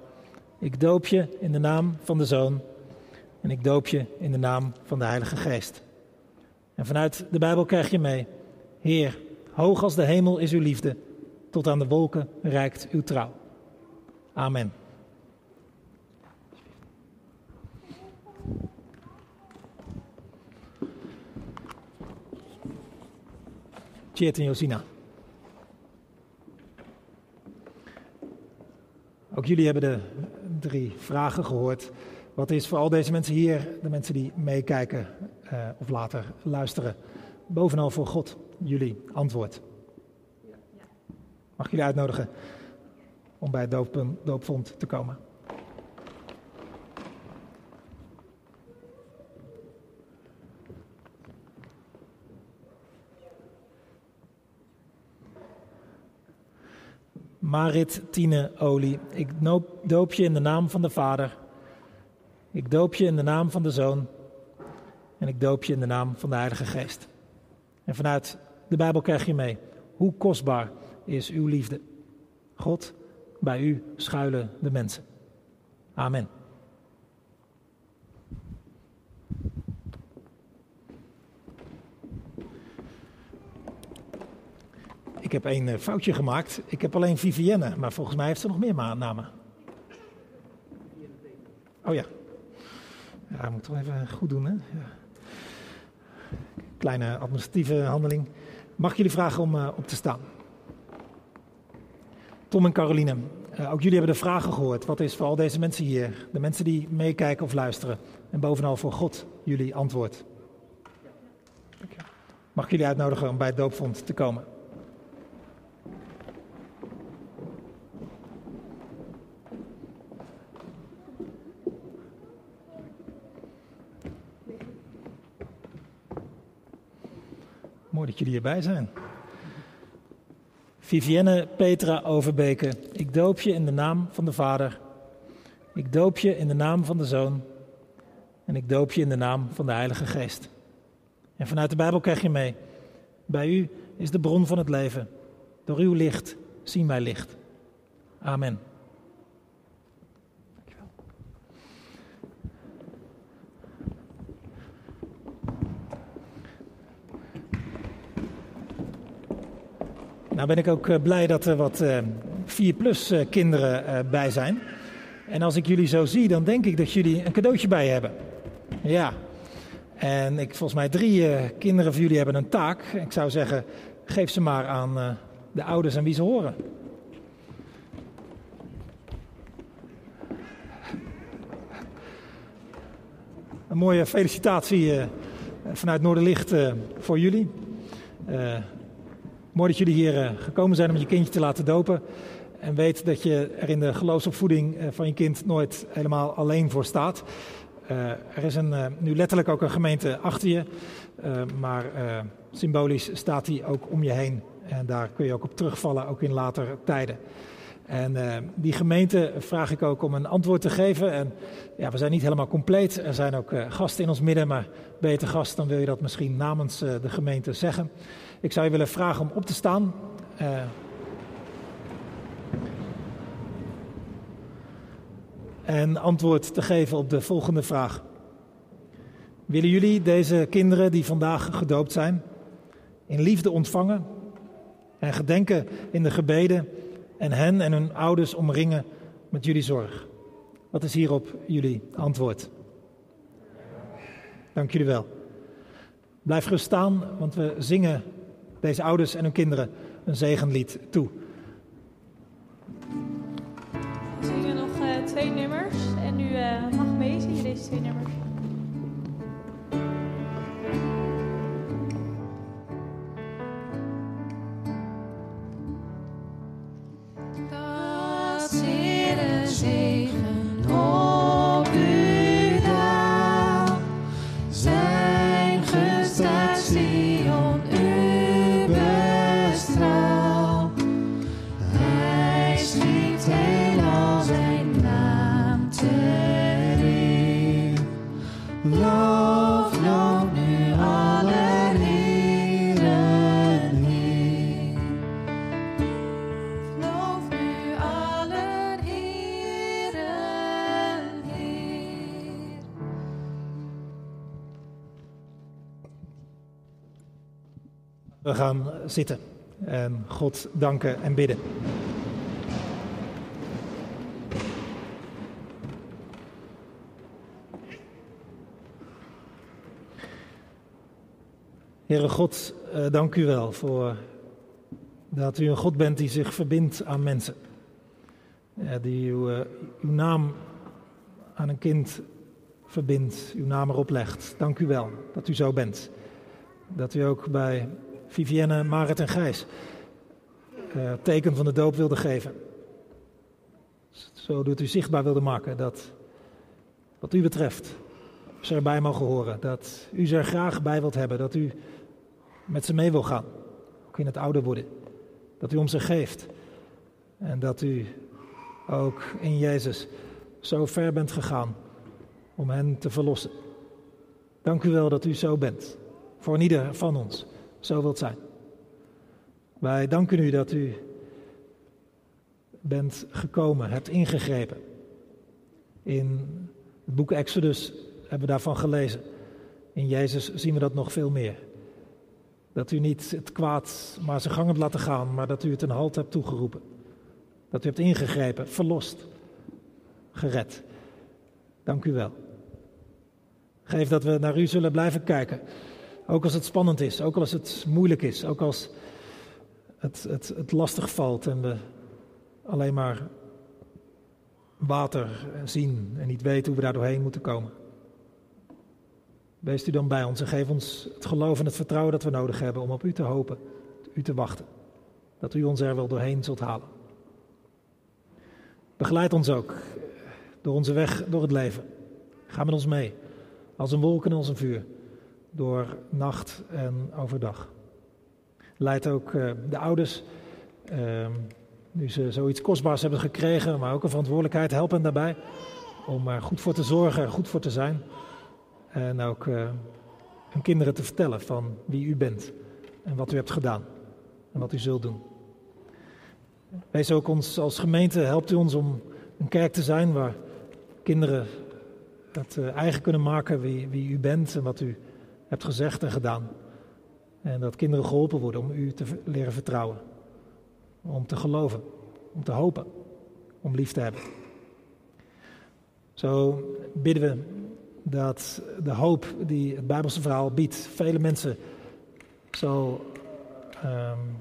Ik doop je in de naam van de Zoon. En ik doop je in de naam van de Heilige Geest. En vanuit de Bijbel krijg je mee. Heer, hoog als de hemel is uw liefde. Tot aan de wolken reikt uw trouw. Amen. Tjeerd en Josina. Ook jullie hebben de drie vragen gehoord. Wat is voor al deze mensen hier, de mensen die meekijken uh, of later luisteren, bovenal voor God jullie antwoord? Mag ik jullie uitnodigen om bij het doopvond te komen? Marit Tine Olie, ik doop je in de naam van de Vader. Ik doop je in de naam van de Zoon. En ik doop je in de naam van de Heilige Geest. En vanuit de Bijbel krijg je mee hoe kostbaar is uw liefde. God, bij u schuilen de mensen. Amen. Ik heb één eh, foutje gemaakt. Ik heb alleen Vivienne, maar volgens mij heeft ze nog meer namen. Oh ja. Ja, ik moet toch even goed doen, hè? Ja. Kleine administratieve handeling. Mag ik jullie vragen om uh, op te staan? Tom en Caroline, uh, ook jullie hebben de vragen gehoord. Wat is voor al deze mensen hier, de mensen die meekijken of luisteren, en bovenal voor God, jullie antwoord? Mag ik jullie uitnodigen om bij het doopvond te komen? Mooi jullie hierbij zijn. Vivienne Petra Overbeke, ik doop je in de naam van de Vader. Ik doop je in de naam van de Zoon. En ik doop je in de naam van de Heilige Geest. En vanuit de Bijbel krijg je mee. Bij u is de bron van het leven. Door uw licht zien wij licht. Amen. Nou ben ik ook eh, blij dat er wat 4-plus eh, eh, kinderen bij zijn. En als ik jullie zo zie, dan denk ik dat jullie een cadeautje bij hebben. Ja. En ik, volgens mij drie kinderen van jullie hebben een taak. Ik zou zeggen, geef ze maar aan de ouders en wie ze horen. Een mooie felicitatie vanuit Noorderlicht voor jullie. Mooi dat jullie hier eh, gekomen zijn om je kindje te laten dopen. En weet dat je er in de geloofsopvoeding eh, van je kind nooit helemaal alleen voor staat. Uh, er is een, nu letterlijk ook een gemeente achter je, maar symbolisch staat die ook om je heen. En daar kun je ook op terugvallen, ook in later tijden. En die gemeente vraag ik ook om een antwoord te geven. En ja, we zijn niet helemaal compleet. Er zijn ook gasten in ons midden, maar te gast, dan wil je dat misschien namens de gemeente zeggen. Ik zou je willen vragen om op te staan. Uh, en antwoord te geven op de volgende vraag. Willen jullie deze kinderen die vandaag gedoopt zijn in liefde ontvangen en gedenken in de gebeden en hen en hun ouders omringen met jullie zorg? Wat is hierop jullie antwoord? Dank jullie wel. Blijf gerust staan, want we zingen deze ouders en hun kinderen een zegenlied toe. We zingen nog uh, twee nummers en u uh, mag meezingen deze twee nummers. Zitten en God danken en bidden. Heere God, eh, dank u wel voor dat u een God bent die zich verbindt aan mensen. die uw, uh, uw naam aan een kind verbindt, uw naam erop legt. Dank u wel dat u zo bent. Dat u ook bij Vivienne, Marit en Gijs uh, teken van de doop wilde geven. Zodat u zichtbaar wilde maken dat wat u betreft ze erbij mogen horen. Dat u ze er graag bij wilt hebben. Dat u met ze mee wil gaan. Ook in het ouder worden. Dat u om ze geeft. En dat u ook in Jezus zo ver bent gegaan om hen te verlossen. Dank u wel dat u zo bent. Voor ieder van ons zo wilt zijn. Wij danken u dat u bent gekomen, hebt ingegrepen. In het boek Exodus hebben we daarvan gelezen. In Jezus zien we dat nog veel meer. Dat u niet het kwaad maar zijn gang hebt laten gaan, maar dat u het een halt hebt toegeroepen. Dat u hebt ingegrepen, verlost, gered. Dank u wel. Geef dat we naar u zullen blijven kijken. Ook als het spannend is, ook als het moeilijk is, ook als het, het, het lastig valt en we alleen maar water zien en niet weten hoe we daar doorheen moeten komen. Wees u dan bij ons en geef ons het geloof en het vertrouwen dat we nodig hebben om op u te hopen, u te wachten. Dat u ons er wel doorheen zult halen. Begeleid ons ook door onze weg door het leven. Ga met ons mee, als een wolk en als een vuur, door nacht en overdag. Leid ook uh, de ouders, uh, nu ze zoiets kostbaars hebben gekregen, maar ook een verantwoordelijkheid, help hen daarbij om er goed voor te zorgen, er goed voor te zijn. En ook uh, hun kinderen te vertellen van wie u bent en wat u hebt gedaan en wat u zult doen. Wees ook ons als gemeente, helpt u ons om een kerk te zijn waar kinderen het uh, eigen kunnen maken wie, wie u bent en wat u hebt gezegd en gedaan. En dat kinderen geholpen worden om u te leren vertrouwen. Om te geloven, om te hopen, om lief te hebben. Zo bidden we dat de hoop die het Bijbelse verhaal biedt, vele mensen zal um,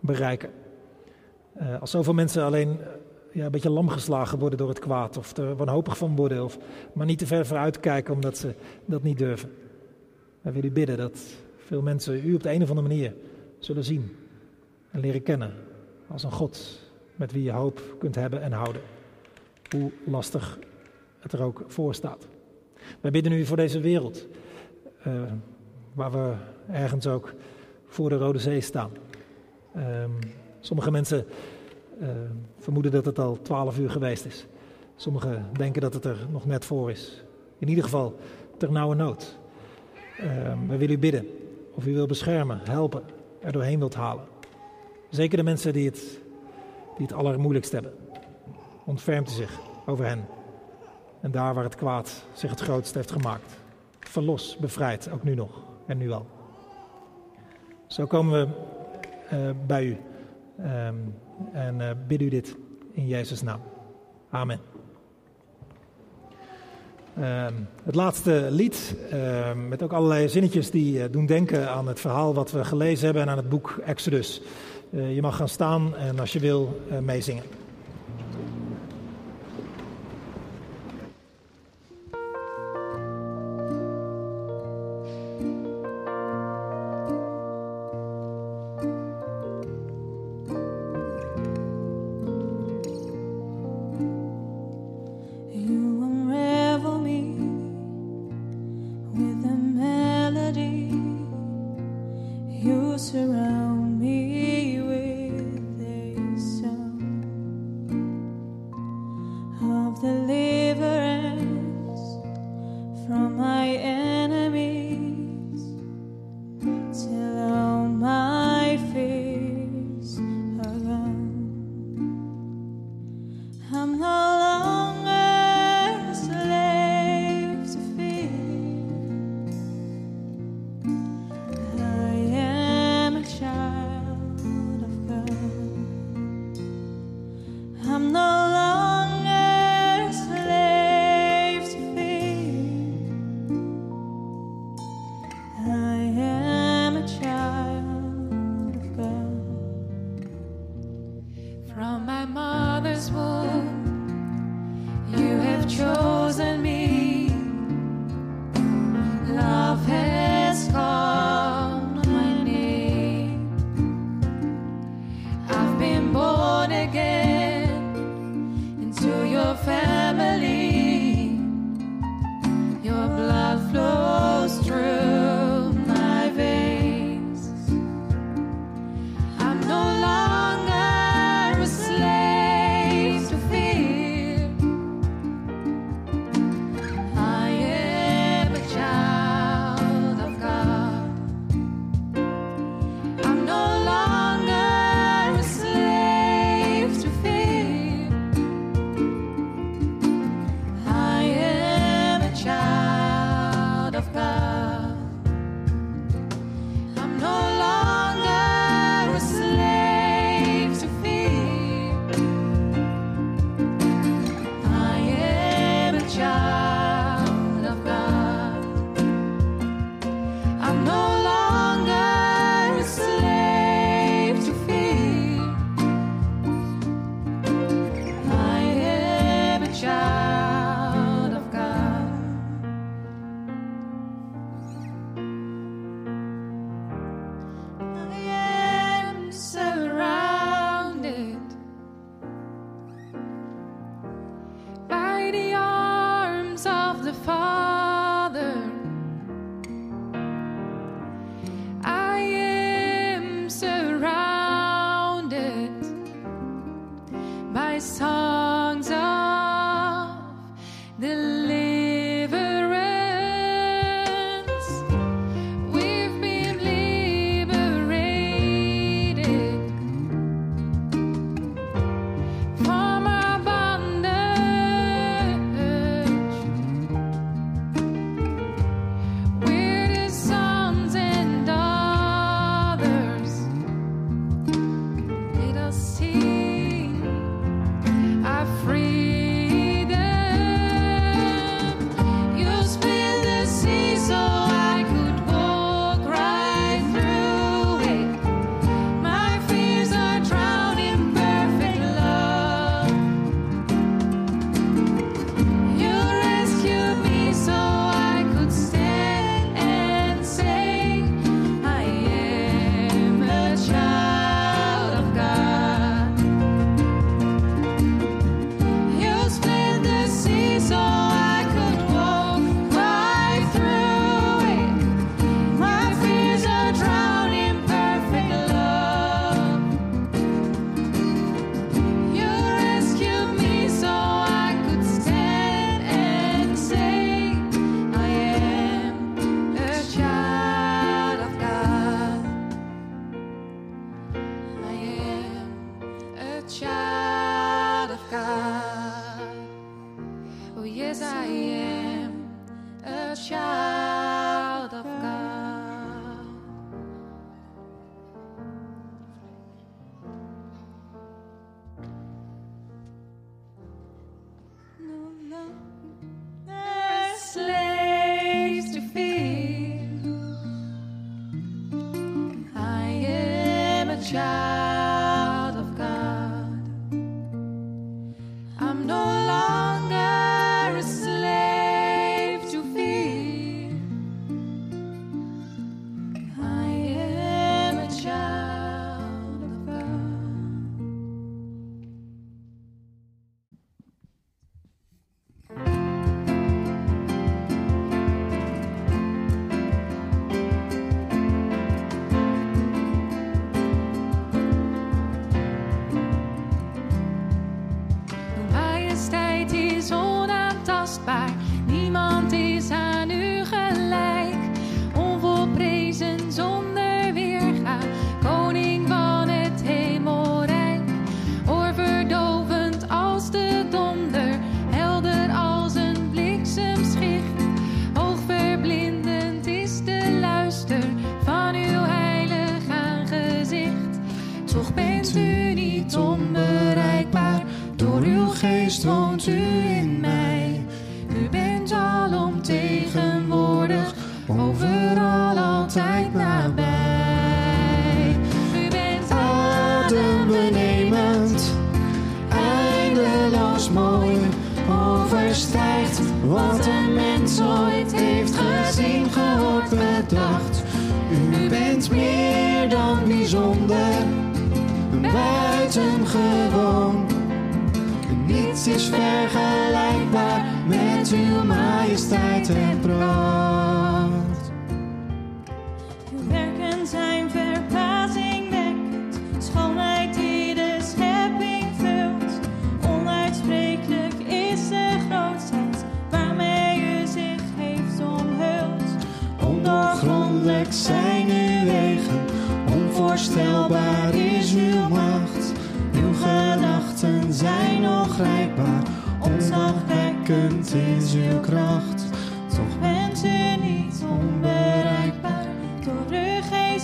bereiken. Uh, als zoveel mensen alleen ja, een beetje lam geslagen worden door het kwaad, of er wanhopig van worden, of maar niet te ver vooruit kijken omdat ze dat niet durven. Wij willen u bidden dat veel mensen u op de een of andere manier zullen zien en leren kennen als een God met wie je hoop kunt hebben en houden. Hoe lastig het er ook voor staat. Wij bidden u voor deze wereld, uh, waar we ergens ook voor de Rode Zee staan. Um, sommige mensen uh, vermoeden dat het al twaalf uur geweest is. Sommigen denken dat het er nog net voor is. In ieder geval ter nauwe nood. Uh, we willen u bidden of u wil beschermen, helpen, er doorheen wilt halen. Zeker de mensen die het, die het allermoeilijkst hebben. Ontfermt u zich over hen. En daar waar het kwaad zich het grootst heeft gemaakt. Verlos, bevrijd, ook nu nog en nu al. Zo komen we uh, bij u. Um, en uh, bid u dit in Jezus' naam. Amen. Uh, het laatste lied, uh, met ook allerlei zinnetjes die uh, doen denken aan het verhaal wat we gelezen hebben en aan het boek Exodus. Eh, je mag gaan staan en als je wil meezingen. songs of the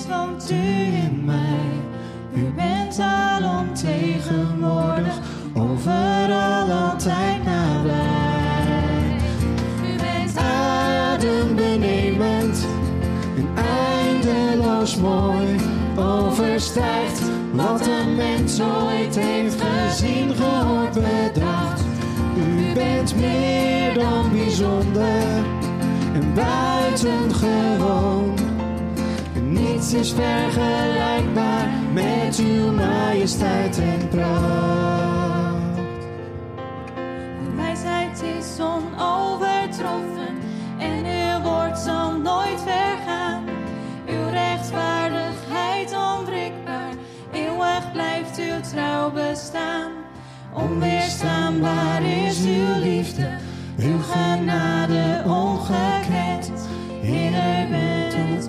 woont u in mij. U bent alomtegenwoordig, overal altijd nabij. U bent Adembenemend en eindeloos mooi, overstijgt wat een mens ooit heeft gezien, gehoord, bedacht. U bent meer dan bijzonder en buitengewoon. Is vergelijkbaar met uw majesteit en pracht. Uw wijsheid is onovertroffen en uw woord zal nooit vergaan. Uw rechtvaardigheid onwrikbaar, eeuwig blijft uw trouw bestaan. Onweerstaanbaar is uw liefde, uw genade ongekend. Heer,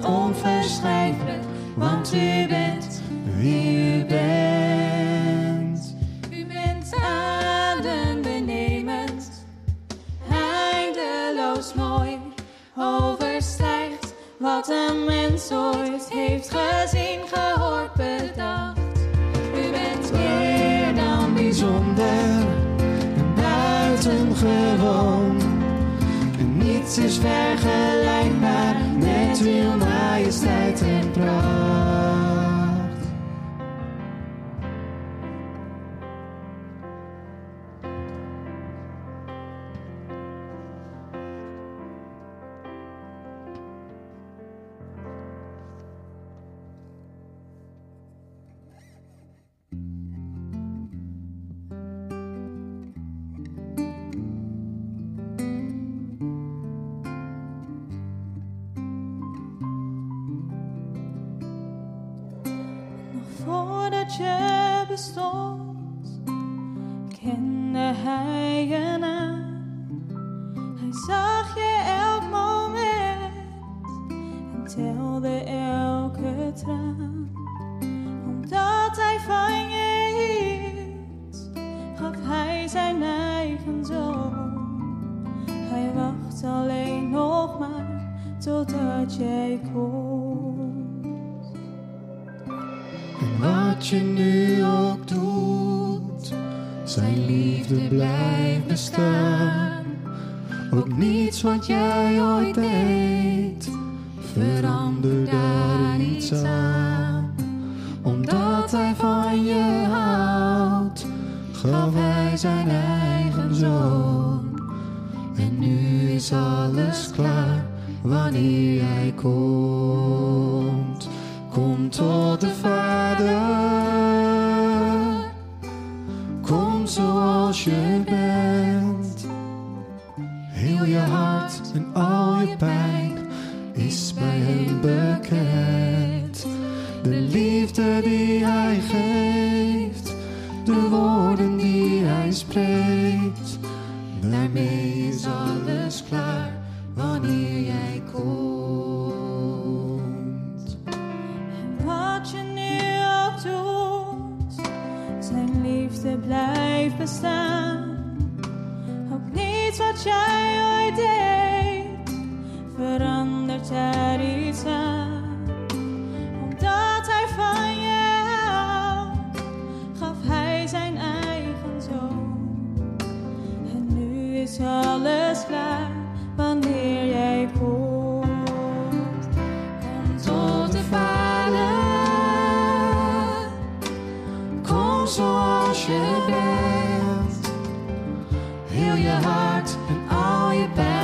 onverschrijfelijk, want u bent wie u bent. U bent adembenemend, eindeloos mooi, overstijgt wat een mens ooit heeft gezien, gehoord, bedacht. U bent meer dan bijzonder en buitengewoon. En niets is vergelijkbaar met uw majesteit en zag je elk moment en telde elke traan. Omdat hij van je hield, gaf hij zijn eigen zoon. Hij wacht alleen nog maar totdat jij komt. En wat je nu ook doet, zijn liefde blijft bestaan. Ook niets wat jij ooit deed, heart and all your back.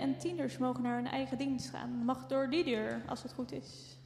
en tieners mogen naar hun eigen dienst gaan. Mag door die deur, als het goed is.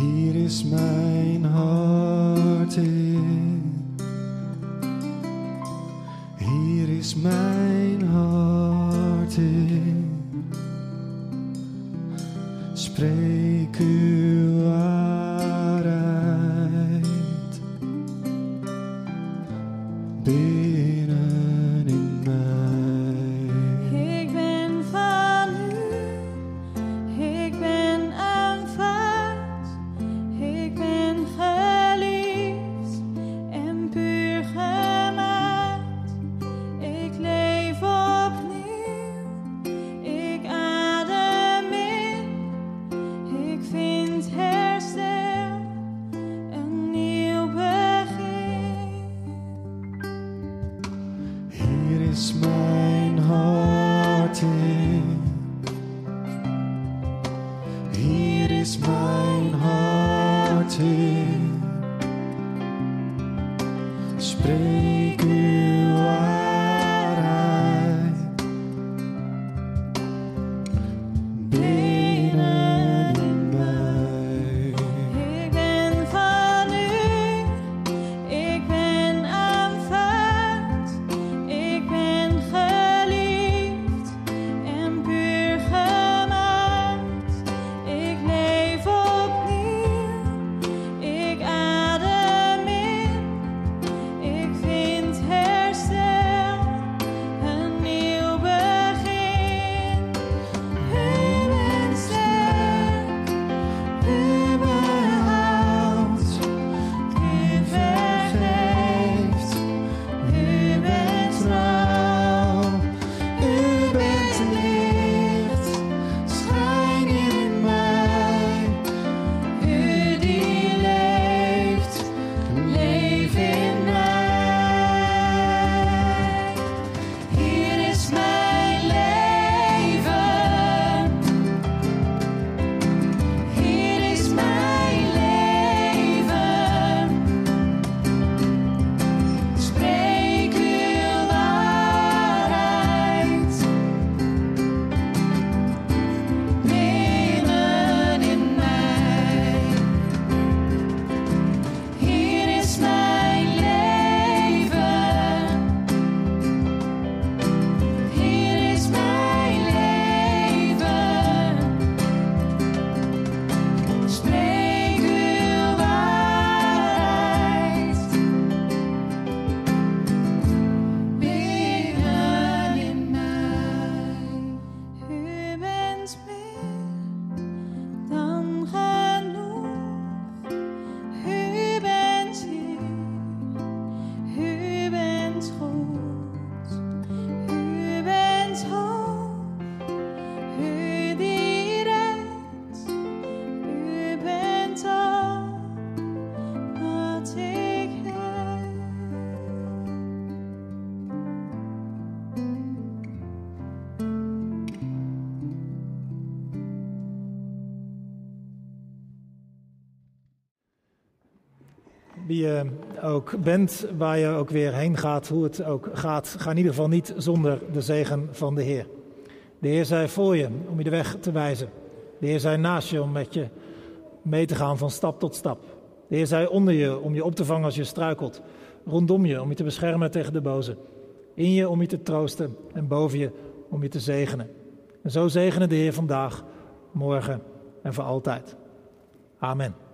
Hier is mijn hart in. Hier is mijn je ook bent, waar je ook weer heen gaat, hoe het ook gaat, ga in ieder geval niet zonder de zegen van de Heer. De Heer zij voor je om je de weg te wijzen. De Heer zij naast je om met je mee te gaan van stap tot stap. De Heer zij onder je om je op te vangen als je struikelt. Rondom je om je te beschermen tegen de boze. In je om je te troosten en boven je om je te zegenen. En zo zegenen de Heer vandaag, morgen en voor altijd. Amen.